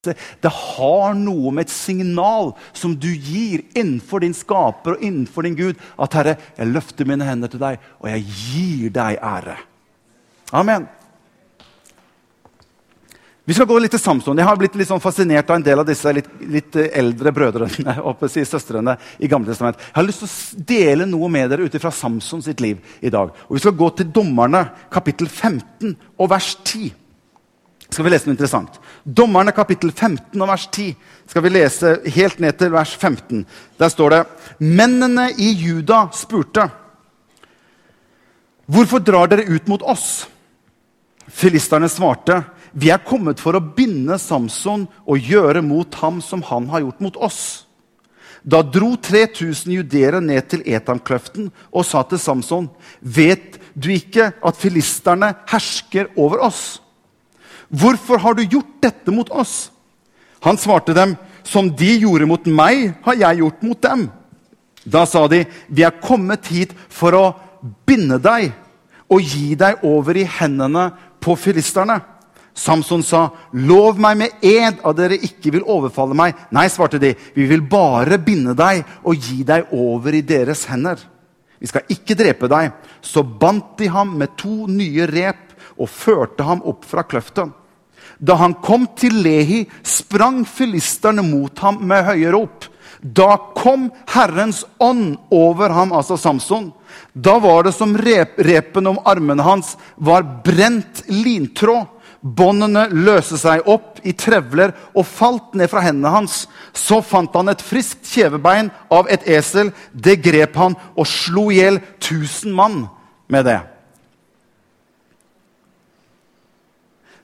Det har noe med et signal som du gir innenfor din skaper og innenfor din Gud. At 'Herre, jeg løfter mine hender til deg, og jeg gir deg ære'. Amen. Vi skal gå litt til Samson. Jeg har blitt litt sånn fascinert av en del av disse litt, litt eldre brødrene og søstrene i Gamle testament. Jeg har lyst til å dele noe med dere ut fra Samson sitt liv i dag. Og Vi skal gå til Dommerne, kapittel 15 og vers 10 skal vi lese noe interessant. Dommerne kapittel 15 og vers 10 skal vi lese helt ned til vers 15. Der står det Mennene i Juda spurte, 'Hvorfor drar dere ut mot oss?' Filisterne svarte, 'Vi er kommet for å binde Samson og gjøre mot ham som han har gjort mot oss.' Da dro 3000 judere ned til Etamkløften og sa til Samson, 'Vet du ikke at filisterne hersker over oss?' 'Hvorfor har du gjort dette mot oss?' Han svarte dem, 'Som de gjorde mot meg, har jeg gjort mot dem.' Da sa de, 'Vi er kommet hit for å binde deg og gi deg over i hendene på filisterne.' Samson sa, 'Lov meg med ed at dere ikke vil overfalle meg.' 'Nei', svarte de, 'vi vil bare binde deg og gi deg over i deres hender.' 'Vi skal ikke drepe deg.' Så bandt de ham med to nye rep og førte ham opp fra kløften. Da han kom til Lehi, sprang filisterne mot ham med høye rop. Da kom Herrens ånd over ham, altså Samson. Da var det som rep, repen om armene hans var brent lintråd. Båndene løste seg opp i trevler og falt ned fra hendene hans. Så fant han et friskt kjevebein av et esel. Det grep han og slo i hjel tusen mann med det.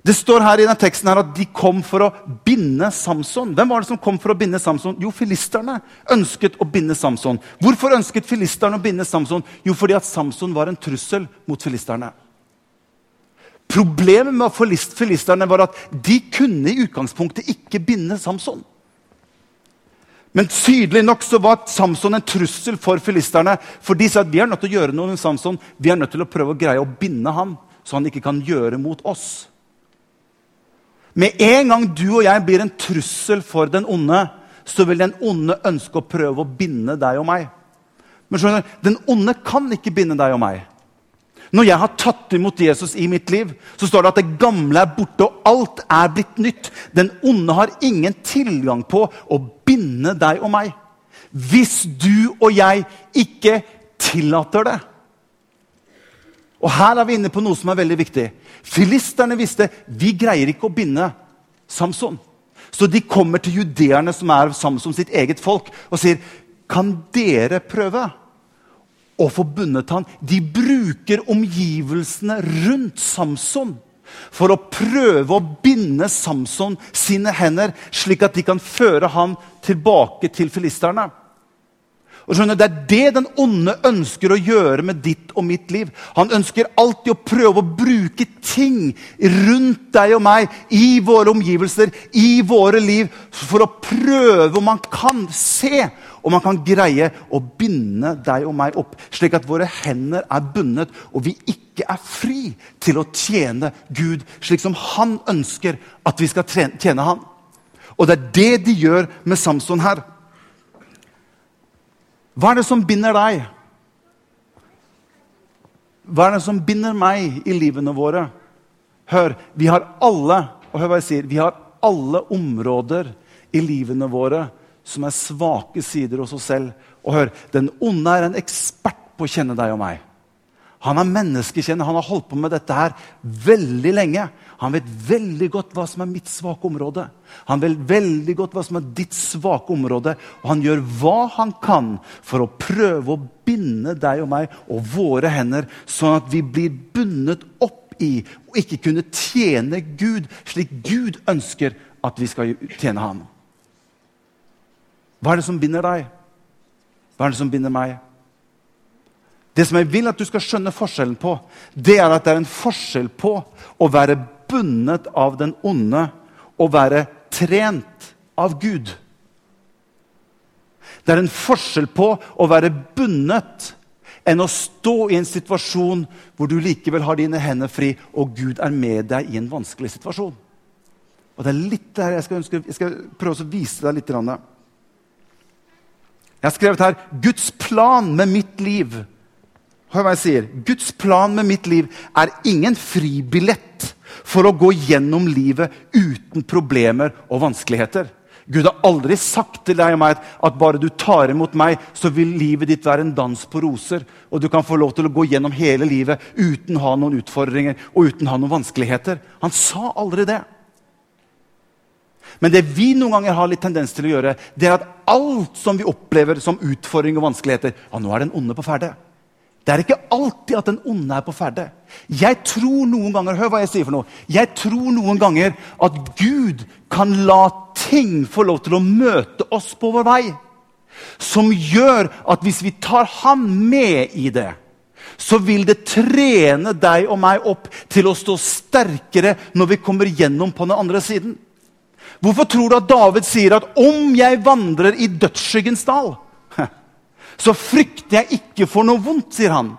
Det står her i denne teksten her at de kom for å binde Samson. Hvem var det som kom for å binde Samson? Jo, filisterne ønsket å binde Samson. Hvorfor ønsket filisterne å binde Samson? Jo, fordi at Samson var en trussel mot filisterne. Problemet med filisterne var at de kunne i utgangspunktet ikke binde Samson. Men tydelig nok så var Samson en trussel for filisterne. For de sa at vi er nødt til å gjøre noe med Samson. Vi er nødt til å prøve å greie å binde ham, så han ikke kan gjøre mot oss. Med en gang du og jeg blir en trussel for den onde, så vil den onde ønske å prøve å binde deg og meg. Men skjønner, Den onde kan ikke binde deg og meg. Når jeg har tatt imot Jesus i mitt liv, så står det at det gamle er borte, og alt er blitt nytt. Den onde har ingen tilgang på å binde deg og meg. Hvis du og jeg ikke tillater det. Og her er vi inne på noe som er veldig viktig. Filisterne visste vi greier ikke å binde Samson. Så de kommer til judeerne, som er Samson sitt eget folk, og sier kan dere prøve å få bundet han? De bruker omgivelsene rundt Samson for å prøve å binde Samson sine hender, slik at de kan føre han tilbake til filisterne. Og skjønner, Det er det den onde ønsker å gjøre med ditt og mitt liv. Han ønsker alltid å prøve å bruke ting rundt deg og meg, i våre omgivelser, i våre liv, for å prøve om han kan se om han kan greie å binde deg og meg opp, slik at våre hender er bundet, og vi ikke er fri til å tjene Gud slik som han ønsker at vi skal tjene han. Og det er det de gjør med Samson her. Hva er det som binder deg? Hva er det som binder meg i livene våre? Hør, vi har alle og hør hva jeg sier, vi har alle områder i livene våre som er svake sider hos oss selv. Og hør, Den onde er en ekspert på å kjenne deg og meg. Han er menneskekjenner. Han har holdt på med dette her veldig lenge. Han vet veldig godt hva som er mitt svake område. Han vet veldig godt hva som er ditt svake område. Og han gjør hva han kan for å prøve å binde deg og meg og våre hender, sånn at vi blir bundet opp i og ikke kunne tjene Gud slik Gud ønsker at vi skal tjene ham. Hva er det som binder deg? Hva er det som binder meg? Det som jeg vil at du skal skjønne forskjellen på, det er at det er en forskjell på å være bundet av den onde og være trent av Gud. Det er en forskjell på å være bundet enn å stå i en situasjon hvor du likevel har dine hender fri, og Gud er med deg i en vanskelig situasjon. Og det er litt der jeg skal, ønske, jeg skal prøve å vise deg litt. Jeg har skrevet her 'Guds plan med mitt liv'. Hør hva jeg sier. Guds plan med mitt liv er ingen fribillett for å gå gjennom livet uten problemer og vanskeligheter. Gud har aldri sagt til deg og meg at bare du tar imot meg, så vil livet ditt være en dans på roser. Og du kan få lov til å gå gjennom hele livet uten å ha noen utfordringer og uten å ha noen vanskeligheter. Han sa aldri det. Men det vi noen ganger har litt tendens til å gjøre, det er at alt som vi opplever som utfordring og vanskeligheter ja, nå er den onde på ferde. Det er ikke alltid at den onde er på ferde. Jeg tror noen ganger hør hva jeg sier for noe, jeg tror noen ganger at Gud kan la ting få lov til å møte oss på vår vei. Som gjør at hvis vi tar ham med i det, så vil det trene deg og meg opp til å stå sterkere når vi kommer gjennom på den andre siden. Hvorfor tror du at David sier at 'om jeg vandrer i dødsskyggens dal', så frykter jeg ikke for noe vondt, sier han.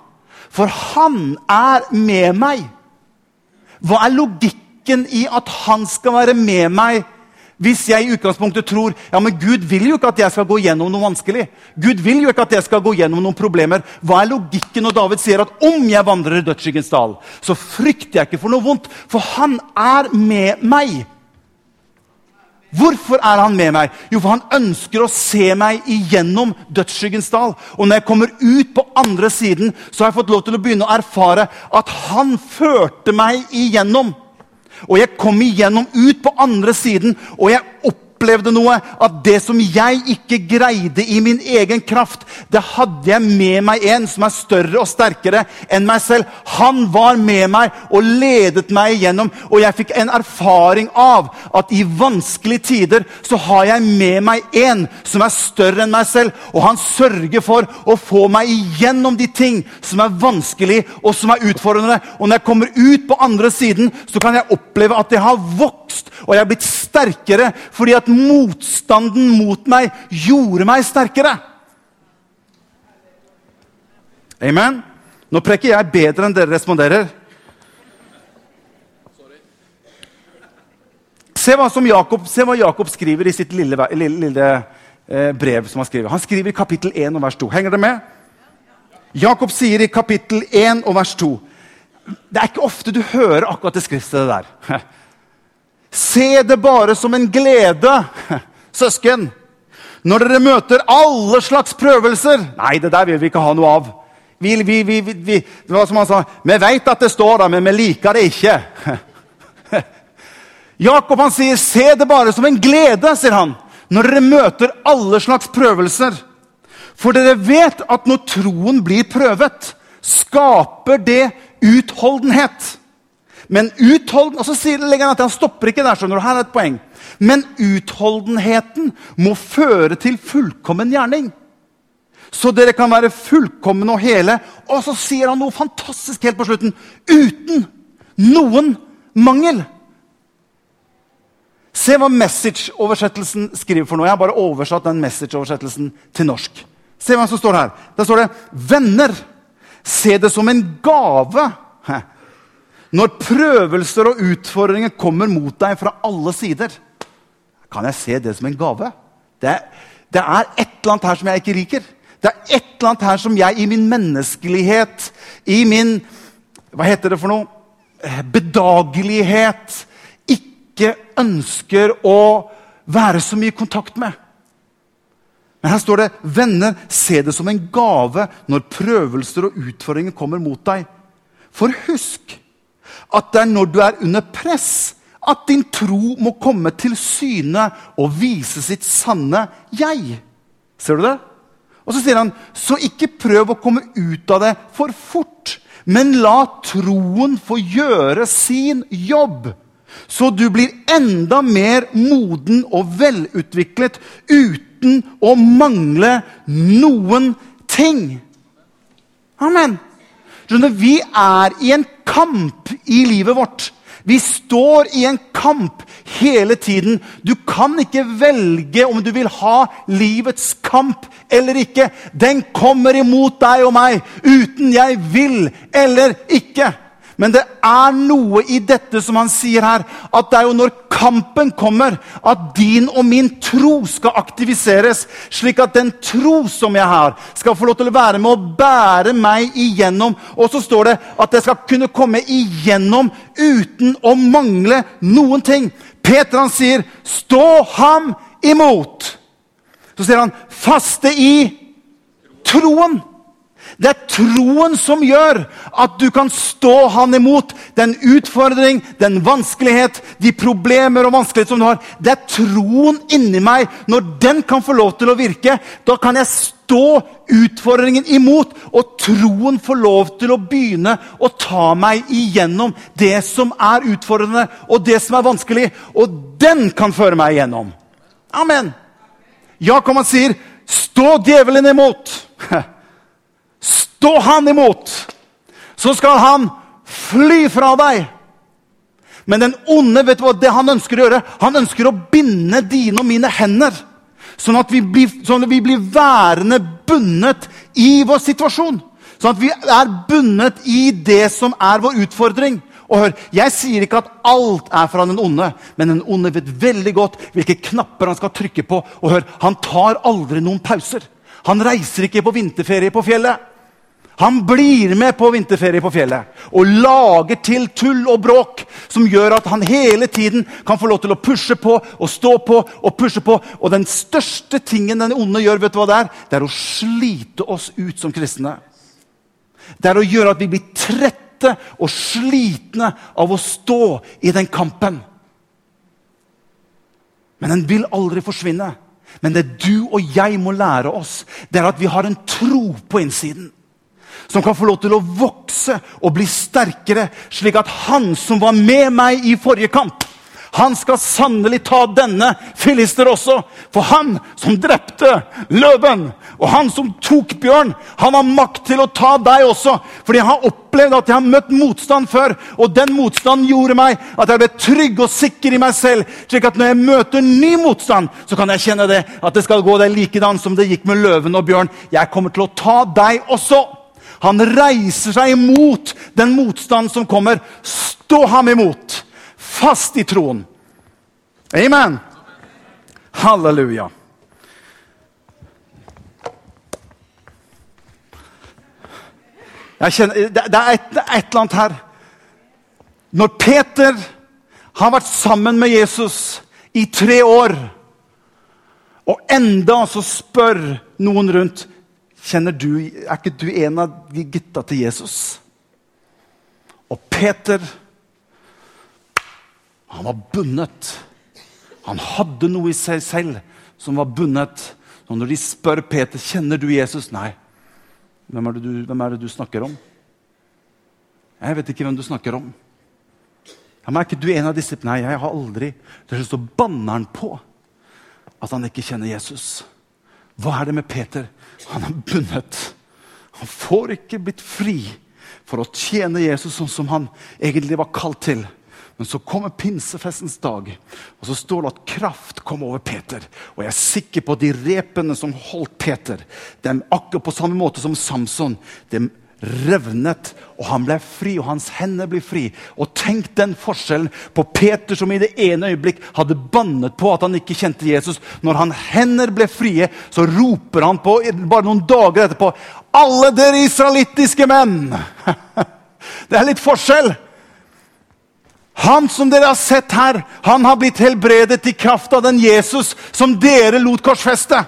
For han er med meg. Hva er logikken i at han skal være med meg hvis jeg i utgangspunktet tror ja, men Gud vil jo ikke at jeg skal gå gjennom noe vanskelig. Gud vil jo ikke at jeg skal gå gjennom noen problemer. Hva er logikken når David sier at om jeg vandrer i dødsskyggens dal, så frykter jeg ikke for noe vondt, for han er med meg. Hvorfor er han med meg? Jo, for han ønsker å se meg igjennom dødsskyggens dal. Og når jeg kommer ut på andre siden, så har jeg fått lov til å begynne å erfare at han førte meg igjennom. Og jeg kom igjennom ut på andre siden, og jeg opplevde noe. At det som jeg ikke greide i min egen kraft, det hadde jeg med meg en som er større og sterkere enn meg selv. Han var med meg og ledet meg igjennom, og jeg fikk en erfaring av at i vanskelige tider så har jeg med meg en som er større enn meg selv, og han sørger for å få meg igjennom de ting som er vanskelig og som er utfordrende. Og når jeg kommer ut på andre siden, så kan jeg oppleve at jeg har vokst og jeg har blitt sterkere fordi at motstanden mot meg gjorde meg sterkere. Amen? Nå preker jeg bedre enn dere responderer. Se hva, Jakob, se hva Jakob skriver i sitt lille, lille, lille eh, brev. som Han skriver Han skriver i kapittel 1 og vers 2. Henger dere med? Jakob sier i kapittel 1 og vers 2 Det er ikke ofte du hører akkurat det skriftstedet der. Se det bare som en glede, søsken, når dere møter alle slags prøvelser. Nei, det der vil vi ikke ha noe av. Vi, vi, vi, vi hva som han sa, vi veit at det står der, men vi liker det ikke. Jakob han sier, 'Se det bare som en glede', sier han, 'når dere møter alle slags prøvelser.' For dere vet at når troen blir prøvet, skaper det utholdenhet. Men utholden, og så legger han at han stopper ikke der. skjønner du, her er et poeng. Men utholdenheten må føre til fullkommen gjerning. Så dere kan være fullkomne og hele. Og så sier han noe fantastisk helt på slutten. Uten noen mangel. Se hva Message-oversettelsen skriver for noe. Jeg har bare oversatt den Message-oversettelsen til norsk. Se hva som står her. Der står det 'Venner, se det som en gave' Når prøvelser og utfordringer kommer mot deg fra alle sider, kan jeg se det som en gave. Det er, det er et eller annet her som jeg ikke liker. Det er et eller annet her som jeg i min menneskelighet, i min Hva heter det for noe? Eh, bedagelighet ikke ønsker å være så mye i kontakt med. Men her står det 'Venner, se det som en gave når prøvelser og utfordringer kommer mot deg'. For husk at det er når du er under press, at din tro må komme til syne og vise sitt sanne jeg. Ser du det? Og så sier han, så ikke prøv å komme ut av det for fort, men la troen få gjøre sin jobb. Så du blir enda mer moden og velutviklet uten å mangle noen ting. Amen. Skjønner, vi er i en kamp i livet vårt. Vi står i en kamp hele tiden. Du kan ikke velge om du vil ha livets kamp eller ikke. Den kommer imot deg og meg, uten jeg vil eller ikke. Men det er noe i dette som han sier her, at det er jo når kampen kommer, at din og min tro skal aktiviseres. Slik at den tro som jeg har, skal få lov til å være med å bære meg igjennom. Og så står det at jeg skal kunne komme igjennom uten å mangle noen ting. Peter han sier, 'Stå ham imot'. Så sier han, 'Faste i troen'. Det er troen som gjør at du kan stå han imot den utfordring, den vanskelighet, de problemer og vanskelighet som du har. Det er troen inni meg. Når den kan få lov til å virke, da kan jeg stå utfordringen imot, og troen får lov til å begynne å ta meg igjennom det som er utfordrende, og det som er vanskelig. Og den kan føre meg igjennom. Amen. Jakob sier, 'Stå djevelen imot'. Stå han imot, så skal han fly fra deg. Men den onde vet du hva det han ønsker å gjøre? Han ønsker å binde dine og mine hender. Sånn at vi blir, sånn at vi blir værende bundet i vår situasjon. Sånn at vi er bundet i det som er vår utfordring. Og hør, Jeg sier ikke at alt er fra den onde, men den onde vet veldig godt hvilke knapper han skal trykke på. Og hør, Han tar aldri noen pauser. Han reiser ikke på vinterferie på fjellet. Han blir med på vinterferie på fjellet og lager til tull og bråk som gjør at han hele tiden kan få lov til å pushe på og stå på og pushe på. Og den største tingen den onde gjør, vet du hva det er? Det er å slite oss ut som kristne. Det er å gjøre at vi blir trette og slitne av å stå i den kampen. Men den vil aldri forsvinne. Men det du og jeg må lære oss, det er at vi har en tro på innsiden som kan få lov til å vokse og bli sterkere, slik at han som var med meg i forrige kamp, han skal sannelig ta denne filister også. For han som drepte løven, og han som tok bjørn, han har makt til å ta deg også. Fordi han har opplevd at jeg har møtt motstand før. Og den motstanden gjorde meg at jeg ble trygg og sikker i meg selv. slik at når jeg møter ny motstand, så kan jeg kjenne det, at det skal gå deg likedan som det gikk med løven og bjørn. Jeg kommer til å ta deg også. Han reiser seg imot den motstand som kommer. Stå ham imot, fast i troen. Amen. Halleluja. Kjenner, det, et, det, er et, eller annet her. Når Peter har vært sammen med Jesus i tre år, og enda så spør noen rundt du, Er ikke du en av de gutta til Jesus? Og Peter han var bundet. Han hadde noe i seg selv som var bundet. Og når de spør Peter kjenner du Jesus, nei. Hvem er, du, hvem er, det du, snakker om? Jeg vet ikke hvem du snakker om. Ja, men Er ikke du en av disse? Nei, jeg har aldri Til slutt så banner han på at han ikke kjenner Jesus. Hva er det med Peter? Han er bundet. Han får ikke blitt fri for å tjene Jesus sånn som han egentlig var kalt til. Men så kommer pinsefestens dag, og så står det at kraft kom over Peter. Og jeg er sikker på at de repene som holdt Peter, dem akkurat på samme måte som Samson dem revnet, og han ble fri, og hans hender ble fri. Og tenk den forskjellen på Peter, som i det ene øyeblikk hadde bannet på at han ikke kjente Jesus. Når han hender ble frie, så roper han på bare noen dager etterpå Alle dere israelittiske menn! Det er litt forskjell. Han som dere har sett her, han har blitt helbredet i kraft av den Jesus som dere lot korsfeste.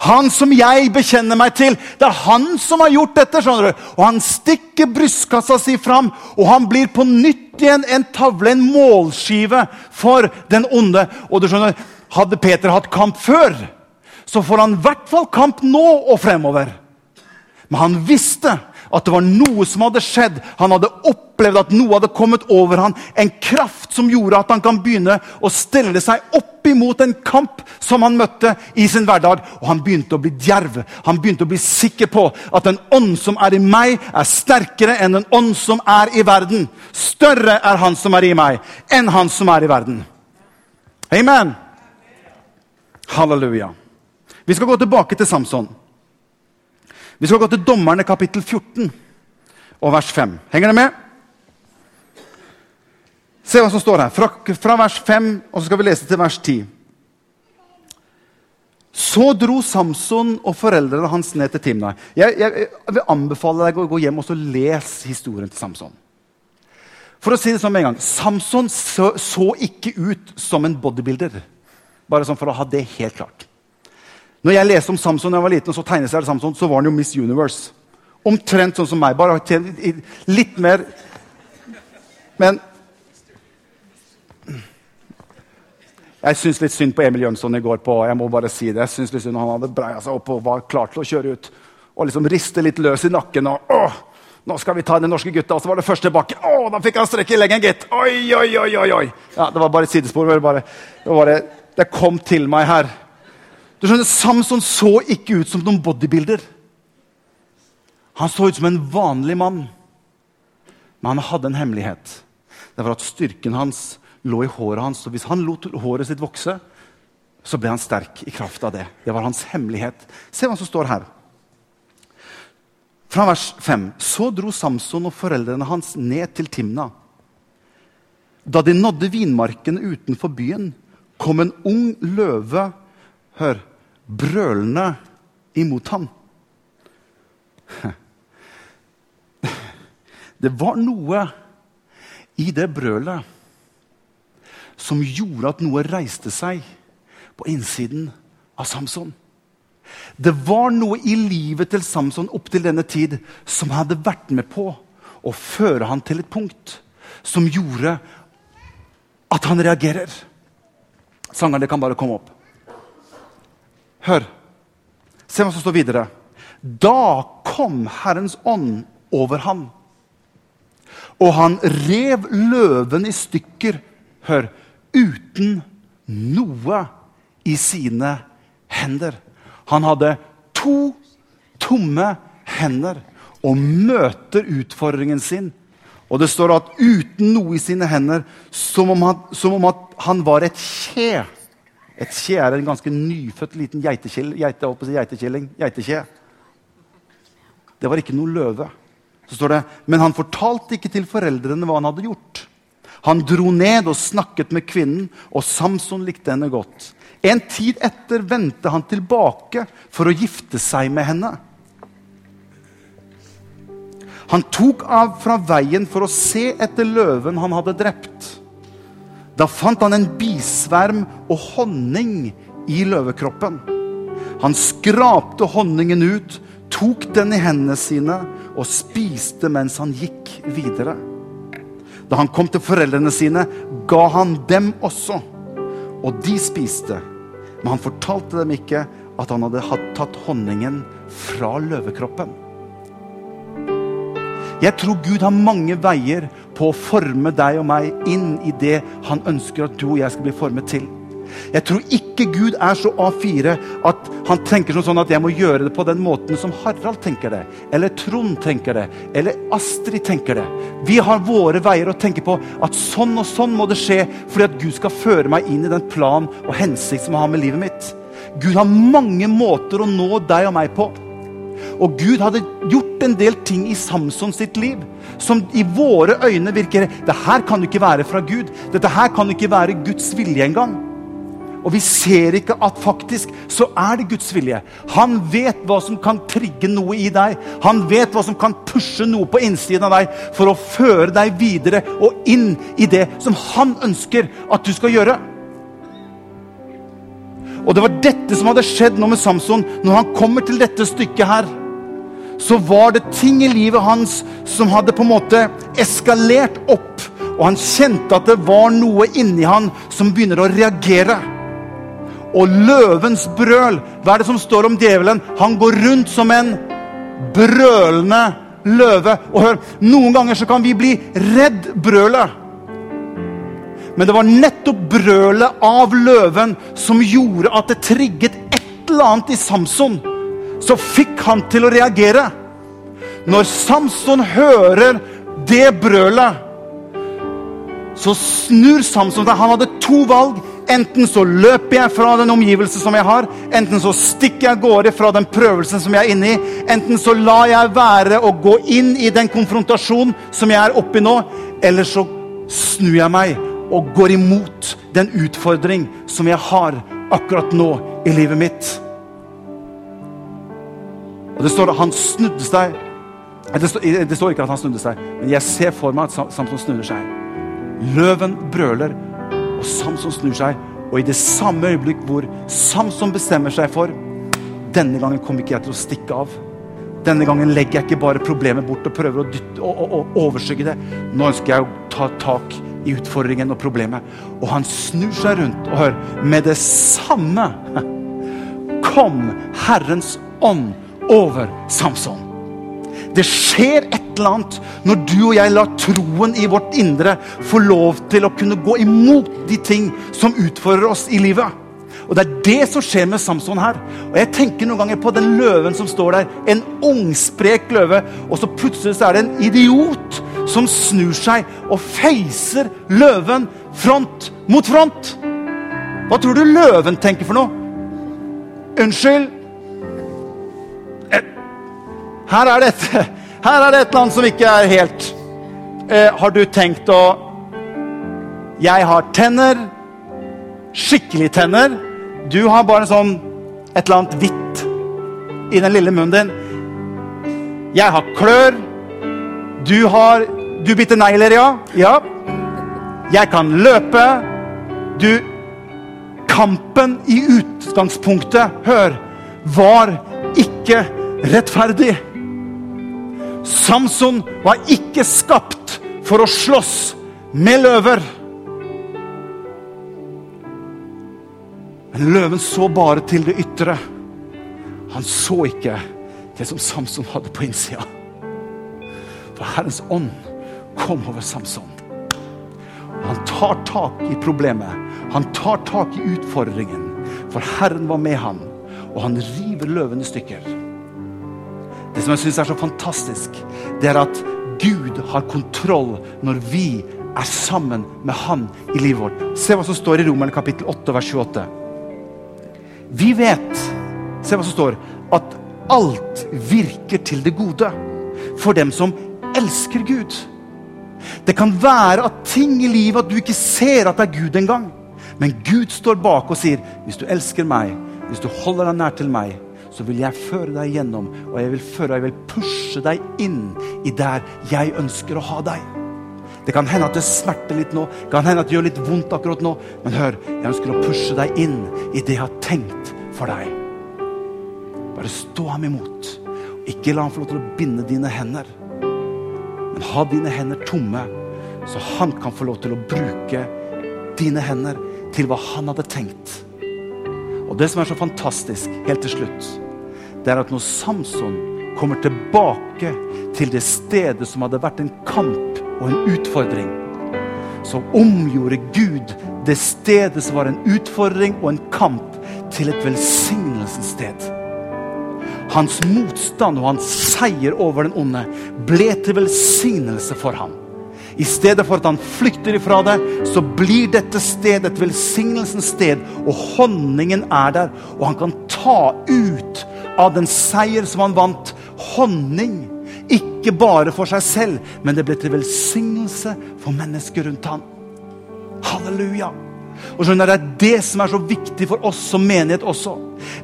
Han som jeg bekjenner meg til. Det er han som har gjort dette. skjønner du? Og Han stikker brystkassa si fram, og han blir på nytt igjen en tavle, en målskive for den onde. Og du skjønner, Hadde Peter hatt kamp før, så får han i hvert fall kamp nå og fremover. Men han visste at det var noe som hadde skjedd. Han hadde opplevd at noe hadde kommet over han, En kraft som gjorde at han kan begynne å stelle seg opp imot en kamp som han møtte i sin hverdag. Og han begynte å bli djerv. Han begynte å bli sikker på at den ånd som er i meg, er sterkere enn den ånd som er i verden. Større er han som er i meg, enn han som er i verden. Amen. Halleluja. Vi skal gå tilbake til Samson. Vi skal gå til Dommerne kapittel 14 og vers 5. Henger dere med? Se hva som står her. Fra, fra vers 5, og så skal vi lese til vers 10. Så dro Samson og foreldrene hans ned til Timna. Jeg, jeg, jeg vil anbefale deg å gå hjem og lese historien til Samson. For å si det sånn med en gang, Samson så, så, ikke ut som en bodybuilder. Bare sånn for å ha det helt klart. Når jeg leste om Samson da jeg var liten, og så tegneserien Samson, så var han jo Miss Universe. Omtrent sånn som meg, bare litt mer Men Jeg syns litt synd på Emil Jønsson i går. på, jeg må bare si det. Jeg synes litt synd Han hadde breia seg opp og var klar til å kjøre ut. Og liksom riste litt løs i nakken. og åh, nå skal vi ta den norske gutta, og så var det første bakke. Å, da fikk han strekke i leggen, gitt! Oi, oi, oi, oi, oi. Ja, Det var bare et sidespor. Det, bare, det, bare, det kom til meg her. Du skjønner, Samson så ikke ut som noen bodybuilder. Han så ut som en vanlig mann. Men han hadde en hemmelighet. Det var at styrken hans lå i håret hans. Og hvis han lot håret sitt vokse, så ble han sterk i kraft av det. Det var hans hemmelighet. Se hva som står her. Fra vers 5. Så dro Samson og foreldrene hans ned til Timna. Da de nådde vinmarkene utenfor byen, kom en ung løve hør, brølende imot ham. Det var noe i det brølet som gjorde at noe reiste seg på innsiden av Samson. Det var noe i livet til Samson opp til denne tid som hadde vært med på å føre han til et punkt som gjorde at han reagerer. Sangerne kan bare komme opp. Hør. Se hva som står videre. Da kom Herrens ånd over ham. Og han rev løven i stykker. Hør uten noe i sine hender. Han hadde to tomme hender og møter utfordringen sin. Og det står at uten noe i sine hender, som om han, som om han var et kje. Et kje er en ganske nyfødt liten geitekilling. Geite, geitekilling. Det var ikke noe løve. Så står det, Men han fortalte ikke til foreldrene hva han hadde gjort. Han dro ned og snakket med kvinnen, og Samson likte henne godt. En tid etter vendte han tilbake for å gifte seg med henne. Han tok av fra veien for å se etter løven han hadde drept. Da fant han en bisverm og honning i løvekroppen. Han skrapte honningen ut, tok den i hendene sine og spiste mens han gikk videre. Da han kom til foreldrene sine, ga han dem også. Og de spiste. Men han fortalte dem ikke at han hadde tatt honningen fra løvekroppen. Jeg tror Gud har mange veier på å forme deg og meg inn i det han ønsker at du og jeg skal bli formet til. Jeg tror ikke Gud er så A4 at han tenker sånn at jeg må gjøre det på den måten som Harald tenker det, eller Trond tenker det, eller Astrid tenker det. Vi har våre veier å tenke på at sånn og sånn må det skje fordi at Gud skal føre meg inn i den plan og hensikt som han har med livet mitt. Gud har mange måter å nå deg og meg på. Og Gud hadde gjort en del ting i Samson sitt liv som i våre øyne virker Det her kan ikke være fra Gud. Dette her kan ikke være Guds vilje engang. Og vi ser ikke at faktisk så er det Guds vilje. Han vet hva som kan trigge noe i deg. Han vet hva som kan pushe noe på innsiden av deg for å føre deg videre og inn i det som han ønsker at du skal gjøre. Og det var dette som hadde skjedd nå med Samson. Når han kommer til dette stykket her, så var det ting i livet hans som hadde på en måte eskalert opp. Og han kjente at det var noe inni han som begynner å reagere og løvens brøl. Hva er det som står om djevelen? Han går rundt som en brølende løve. Og hør, Noen ganger så kan vi bli redd brølet. Men det var nettopp brølet av løven som gjorde at det trigget et eller annet i Samson. Så fikk han til å reagere. Når Samson hører det brølet, så snur Samson seg. Han hadde to valg. Enten så løper jeg fra den omgivelse som jeg har, enten så stikker jeg av gårde fra den prøvelsen som jeg er inne i, enten så lar jeg være å gå inn i den konfrontasjonen som jeg er oppi nå, eller så snur jeg meg og går imot den utfordring som jeg har akkurat nå i livet mitt. Og Det står at han snudde seg. Det står, det står ikke at han snudde seg, men jeg ser for meg at Samson snudde seg. Løven brøler, og Samson snur seg. Og i det samme øyeblikk hvor Samson bestemmer seg for denne gangen kommer ikke jeg til å stikke av. Denne gangen legger jeg ikke bare problemet bort og prøver å, dytte, å, å, å overskygge det. Nå ønsker jeg å ta tak i utfordringen og problemet. Og han snur seg rundt, og hører. Med det samme kom Herrens ånd over Samson. Det skjer et eller annet når du og jeg lar troen i vårt indre få lov til å kunne gå imot de ting som utfordrer oss i livet. Og Det er det som skjer med Samson her. Og Jeg tenker noen ganger på den løven som står der. En ungsprek løve. Og så plutselig så er det en idiot som snur seg og feiser løven front mot front. Hva tror du løven tenker for noe? Unnskyld? Eh, her er det et, her er det et annet som ikke er helt eh, Har du tenkt å Jeg har tenner. Skikkelig tenner. Du har bare sånn et eller annet hvitt i den lille munnen din. Jeg har klør. Du har Du biter negler, ja? Ja. Jeg kan løpe. Du Kampen i utgangspunktet, hør, var ikke rettferdig. Samson var ikke skapt for å slåss med løver. Men løven så bare til det ytre. Han så ikke det som Samson hadde på innsida. For Herrens ånd kom over Samson. Han tar tak i problemet. Han tar tak i utfordringen. For Herren var med han, og han river løven i stykker. Det som jeg syns er så fantastisk, det er at Gud har kontroll når vi er sammen med Han i livet vårt. Se hva som står i Romerne kapittel 8, vers 28. Vi vet, se hva som står, at alt virker til det gode for dem som elsker Gud. Det kan være at ting i livet at du ikke ser at det er Gud engang. Men Gud står bak og sier, 'Hvis du elsker meg, hvis du holder deg nær til meg, så vil jeg føre deg gjennom, og jeg vil føre jeg vil pushe deg inn i der jeg ønsker å ha deg. Det kan hende at det smerter litt nå, det kan hende at det gjør litt vondt akkurat nå. Men hør, jeg ønsker å pushe deg inn i det jeg har tenkt for deg. Bare stå ham imot. Ikke la ham få lov til å binde dine hender. Men ha dine hender tomme, så han kan få lov til å bruke dine hender til hva han hadde tenkt. Og det som er så fantastisk, helt til slutt, det er at når Samson kommer tilbake til det stedet som hadde vært en kamp og en utfordring, så omgjorde Gud det stedet som var en utfordring og en kamp, til et velsignelsens sted. Hans motstand og hans seier over den onde ble til velsignelse for ham. I stedet for at han flykter ifra det, så blir dette stedet et velsignelsens sted. Og honningen er der, og han kan ta ut av den seier som han vant, honning. Ikke bare for seg selv, men det ble til velsignelse for mennesker rundt ham. Halleluja. Og skjønner, Det er det som er så viktig for oss som menighet også.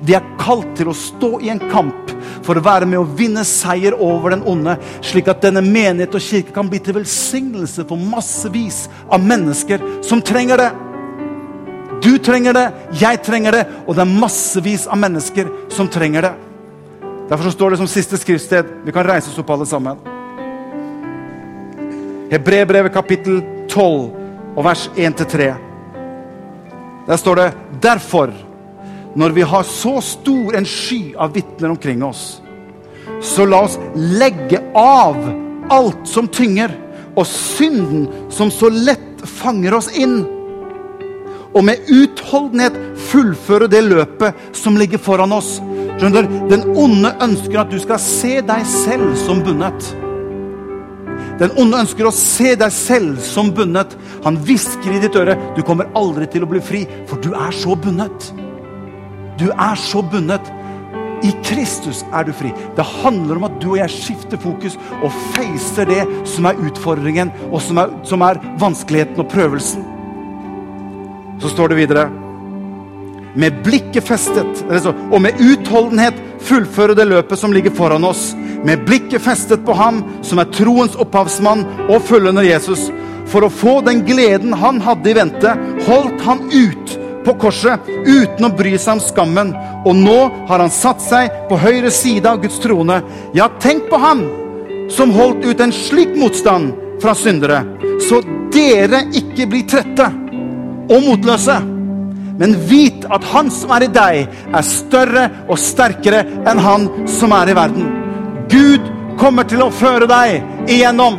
Vi er kalt til å stå i en kamp for å være med å vinne seier over den onde, slik at denne menighet og kirke kan bli til velsignelse for massevis av mennesker som trenger det. Du trenger det, jeg trenger det, og det er massevis av mennesker som trenger det. Derfor står det som siste skriftsted. Vi kan reise oss opp alle sammen. Hebrebrevet kapittel 12 og vers 1-3. Der står det derfor, når vi har så stor en sky av vitner omkring oss, så la oss legge av alt som tynger, og synden som så lett fanger oss inn. Og med utholdenhet fullføre det løpet som ligger foran oss. Skjønner, Den onde ønsker at du skal se deg selv som bundet. Den onde ønsker å se deg selv som bundet. Han hvisker i ditt øre du kommer aldri til å bli fri, for du er så bundet. Du er så bundet. I Kristus er du fri. Det handler om at du og jeg skifter fokus og feiser det som er utfordringen, og som er, som er vanskeligheten og prøvelsen. Så står det videre Med blikket festet og med utholdenhet fullføre det løpet som ligger foran oss. Med blikket festet på ham som er troens opphavsmann og fullender Jesus. For å få den gleden han hadde i vente, holdt han ut på korset uten å bry seg om skammen. Og nå har han satt seg på høyre side av Guds trone. Ja, tenk på ham som holdt ut en slik motstand fra syndere, så dere ikke blir trette og motløse. Men vit at han som er i deg, er større og sterkere enn han som er i verden. Gud kommer til å føre deg igjennom.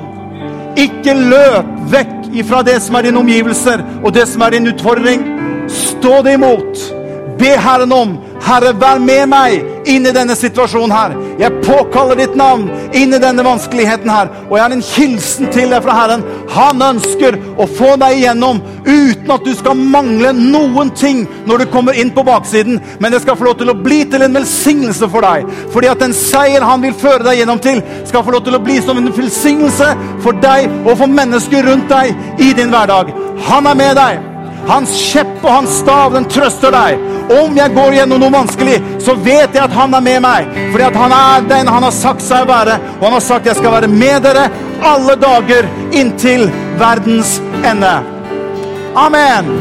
Ikke løp vekk ifra det som er dine omgivelser og det som er din utfordring. Stå det imot. Be Herren om Herre, vær med meg inn i denne situasjonen her. Jeg påkaller ditt navn inn i denne vanskeligheten her. Og jeg har en hilsen til deg fra Herren. Han ønsker å få deg igjennom uten at du skal mangle noen ting når du kommer inn på baksiden. Men det skal få lov til å bli til en velsignelse for deg. Fordi at den seier han vil føre deg gjennom til, skal få lov til å bli som en velsignelse for deg og for mennesker rundt deg i din hverdag. Han er med deg. Hans kjepp og hans stav, den trøster deg. Om jeg går gjennom noe vanskelig, så vet jeg at han er med meg. Fordi at han er den han har sagt seg å være. Og han har sagt jeg skal være med dere alle dager inntil verdens ende. Amen.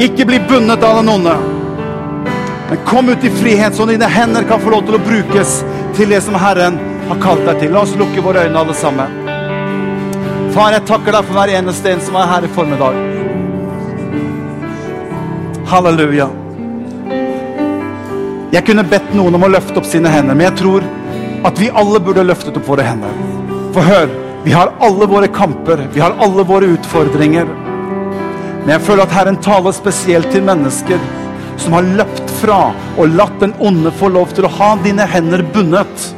Ikke bli bundet av den onde. Men kom ut i frihet, så dine hender kan få lov til å brukes til det som Herren har kalt deg til. La oss lukke våre øyne, alle sammen. Far, jeg takker deg for hver eneste en som er her i formiddag. Halleluja. Jeg kunne bedt noen om å løfte opp sine hender, men jeg tror at vi alle burde løftet opp våre hender. For hør, vi har alle våre kamper, vi har alle våre utfordringer. Men jeg føler at Herren taler spesielt til mennesker som har løpt fra og latt den onde få lov til å ha dine hender bundet.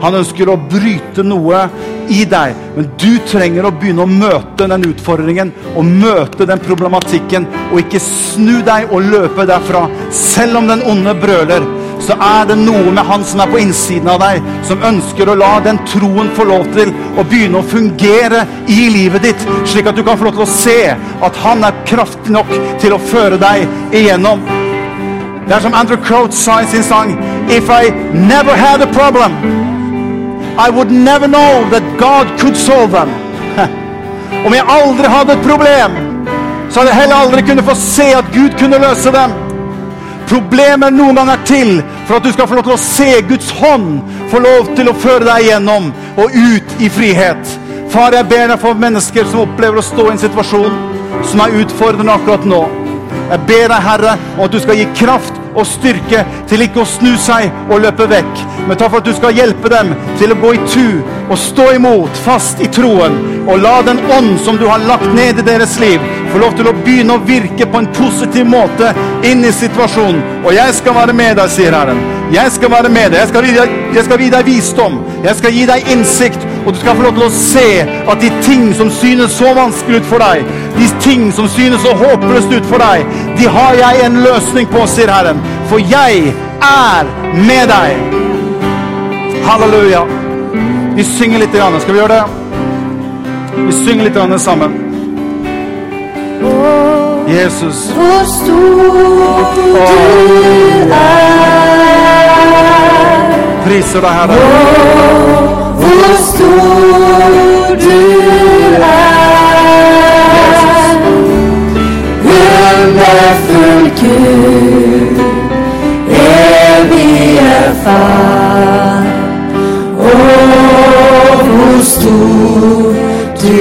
Han ønsker å bryte noe i deg, men du trenger å begynne å møte den utfordringen og møte den problematikken, og ikke snu deg og løpe derfra. Selv om den onde brøler, så er det noe med han som er på innsiden av deg, som ønsker å la den troen få lov til å begynne å fungere i livet ditt, slik at du kan få lov til å se at han er kraftig nok til å føre deg igjennom. Det er som Andrew Crouch sa i sin sang If I never had a problem i would never know that God could solve them. Om jeg aldri hadde et problem, så hadde jeg heller aldri kunnet få se at Gud kunne løse dem. Problemer noen ganger til for at du skal få lov til å se Guds hånd få lov til å føre deg gjennom og ut i frihet. Far, jeg ber deg for mennesker som opplever å stå i en situasjon som er utfordrende akkurat nå. Jeg ber deg, Herre, om at du skal gi kraft og styrke til ikke å snu seg og løpe vekk, men takk for at du skal hjelpe dem til å gå i tu og stå imot, fast i troen, og la den ånd som du har lagt ned i deres liv, få lov til å begynne å virke på en positiv måte inn i situasjonen. Og jeg skal være med deg, sier Herren. Jeg skal være med deg. Jeg skal, deg, jeg skal gi deg visdom. Jeg skal gi deg innsikt. Og du skal få lov til å se at de ting som synes så vanskelig ut for deg, de ting som synes så håpløst ut for deg, de har jeg en løsning på, sier Herren. For jeg er med deg. Halleluja. Vi synger litt. Skal vi gjøre det? Vi synger litt sammen. Jesus. Hvor stor du er. Priser deg, Herre. Hvor stor du er. Far. Å, hvor stor du